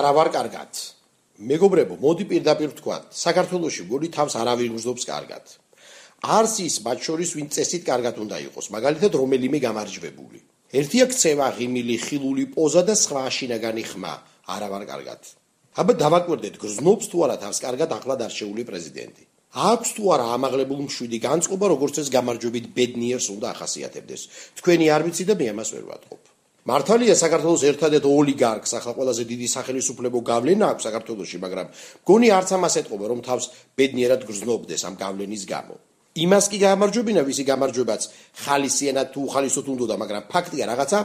არა ვარ კარგად. მეგობრებო, მოდი პირდაპირ ვთქვა, საქართველოსი გული თავს არავინ გრძობს კარგად. არც ის მათ შორის ვინ წესით კარგად უნდა იყოს, მაგალითად რომელიმე გამარჯვებული. ერთია ქცევა, ღიმილი, ხილული პოზა და სხვა შინაგანი ხმა, არა ვარ კარგად. აბა დავაკვირდეთ, გრძნობს თუ არა თავს კარგად ახლად არჩეული პრეზიდენტი. აქვს თუ არა ამაღლებულ მშვიდი განწყობა, როგორც ეს გამარჯვებით ბედნიერს უნდა ახასიათებდეს. თქვენი არ ვიცი და მე ამას ვერ ვატყობ. მართალია საქართველოს ერთადერთ ოლიგარქს ახლა ყველაზე დიდი სახელმწიფო გავლენა აქვს საქართველოში, მაგრამ გონი არც ამას ეთყობა, რომ თავს ბედნიერად გრძნობდეს ამ გავლენის გამო. იმას კი გამარჯვებინა, ვისი გამარჯვებაც ხალისიანად თუ ხალისოთ უნდა, მაგრამ ფაქტია რაღაცა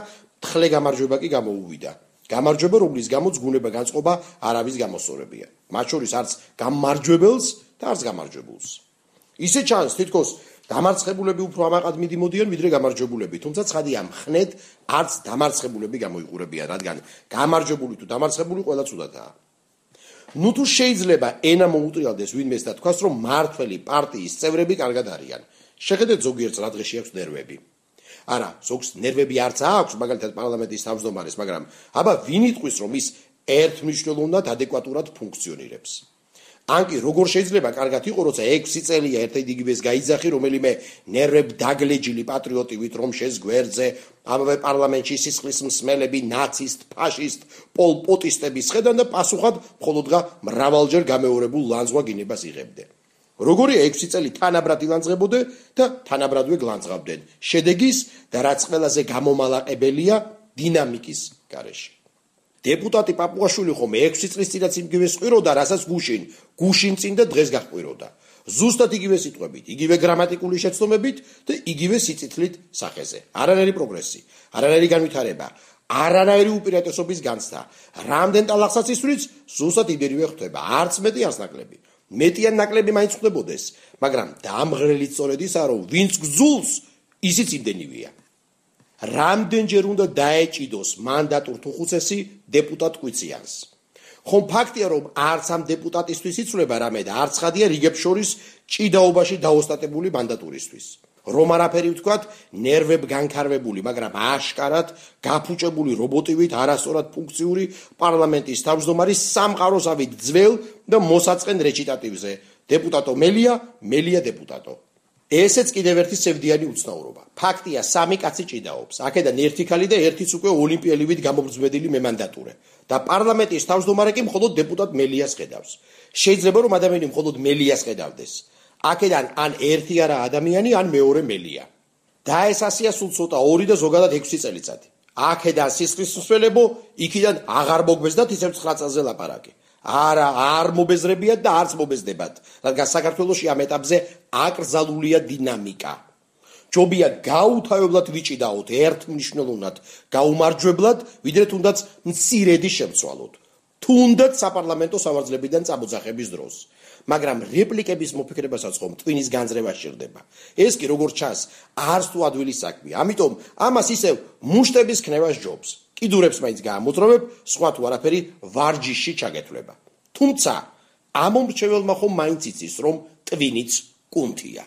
თხლე გამარჯვება კი გამოუვიდა. გამარჯვება, რომლის გამოც გუნება განწყობა არავის გამოსორებია. მათ შორის არც გამარჯვებელს და არც გამარჯვებულს. ისე ჩანს, თითქოს დამარცხებულები უფრო ამაყად მიდიმოდიან ვიდრე გამარჯვებულები, თუმცა ცხადია, მხნედ არც დამარცხებულები გამოიყურებიან, რადგან გამარჯვებული თუ დამარცხებული ყველა ცუდადაა. ნუ თუ შეიძლება ენა მოუტრიალდეს ვინმეს და თქვას, რომ მართველი პარტიის წევრები კარგად არიან. შეხედეთ ზოგიერთს რა დღეში აქვს ნერვები. არა, ზოგს ნერვები არც აქვს, მაგალითად პარლამენტის თავმჯდომარეს, მაგრამ აბა ვინ იტყვის, რომ ის ერთმნიშვნელოვნად ადეკვატურად ფუნქციონირებს? ანკი როგორ შეიძლება? კარგად იყო როცა 6 წელია ერთ-ერთი იგივეს გაიძახი რომელიმე ნერვებ დაგლეჯილი პატრიოტი ვით რომ შეს გვერდზე ამავე პარლამენტში სისხლის მსმელები ნაცისტ ფაშისტ პოლპოტისტების ხედან და პასუხად მხოლოდღა მრავალჯერ გამეორებულ ლანძღვა გინებას იღებდე. როგორი 6 წელი თანაბრად ილანძღებოდე და თანაბრადვე გლანძღავდნენ. შედეგის და რაც ყველაზე გამომალაყებელია დინამიკის გარეშე დეპუტატი პაპუაშვილი ხომ 6 წლის წინაც იმგივე სყვიროდა, რასაც გუშინ, გუშინ წინ და დღეს გაყვიროდა. ზუსტად იგივე სიტყვებით, იგივე გრამატიკული შეცდომებით და იგივე სიცითლით სახეზე. არანაირი პროგრესი, არანაირი განვითარება, არანაირი უპირატესობის განცდა. რამდენ ტალახსაც ისვრიც, ზუსტად იგივე ხდება, არც მეტი არც ნაკლები. მეტიან ნაკლები მაინც ხდებოდეს, მაგრამ დამღრელი სწორედ ისაა, რომ ვინც გძულს, ისიც იმდენივეა. რამდენჯერ უნდა დაეჭიდოს მანდატურ თუხუცესი დეპუტატ კვიციანს. ხომ ფაქტია რომ არც ამ დეპუტატისთვის იწლება რამე და არც ხადია რიგებს შორის ჭიდაობაში დაოსტატებული მანდატურისთვის. რომ არაფერი ვთქვათ, ნერვებ განკარვებული, მაგრამ აშკარად გაფუჭებული რობოტივით არასწორად ფუნქციური პარლამენტის თავმჯდომარის სამყაროსავით ძველ და მოსაწყენ რეჩიტატივზე. დეპუტატო მელია, მელია დეპუტატო. ესეც კიდევ ერთი სევდიანი უცნაურობა. ფაქტია, სამი კაცი ჭიდაობს. აქედან ერთი ხალი და ერთიც უკვე ოლიმპიელივით გამომძმედილი მემანდატურე. და პარლამენტის თავმჯდომარე კი მხოლოდ დეპუტატ მელიას ხედავს. შეიძლება რომ ადამიანი მხოლოდ მელიას ხედავდეს. აქედან ან ერთი არა ადამიანი, ან მეორე მელია. და ეს ასია სულ ცოტა 2 და ზოგადად 6 წელიწადი. აქედან სისხლის მსველებო, იქიდან აღარ მოგბეზდათ ისევ 9 წელზე ლაპარაკი. არა, არ მობეზრებიათ და არც მობეზდებათ, რადგან საქართველოსი ამ ეტაპზე აკრძალულია დინამიკა. ჯობია გაუთავებლად ვიჭიდაოთ ერთ მნიშვნელოვნად, გაუმარჯვებლად, ვიდრე თუნდაც მცირედი შემცვალოთ. თუნდაც საპარლამენტო სამართლებიდან წამოძახების დროს. მაგრამ რეპლიკების მოფიქრებასაც ხომ ტვინის განძრევა შეერდება. ეს კი როგორც ჩანს, არც თუ ადვილი საქმე. ამიტომ ამას ისევ მუშტების ქნება ჯობს. კიდურებს მაინც გაამოძრავებ, სხვა თუ არაფერი ვარჯიში ჩაგეთვლება. თუმცა ამ მომრჩეველმა ხომ მაინც იცის, რომ ტვინიც კუნთია.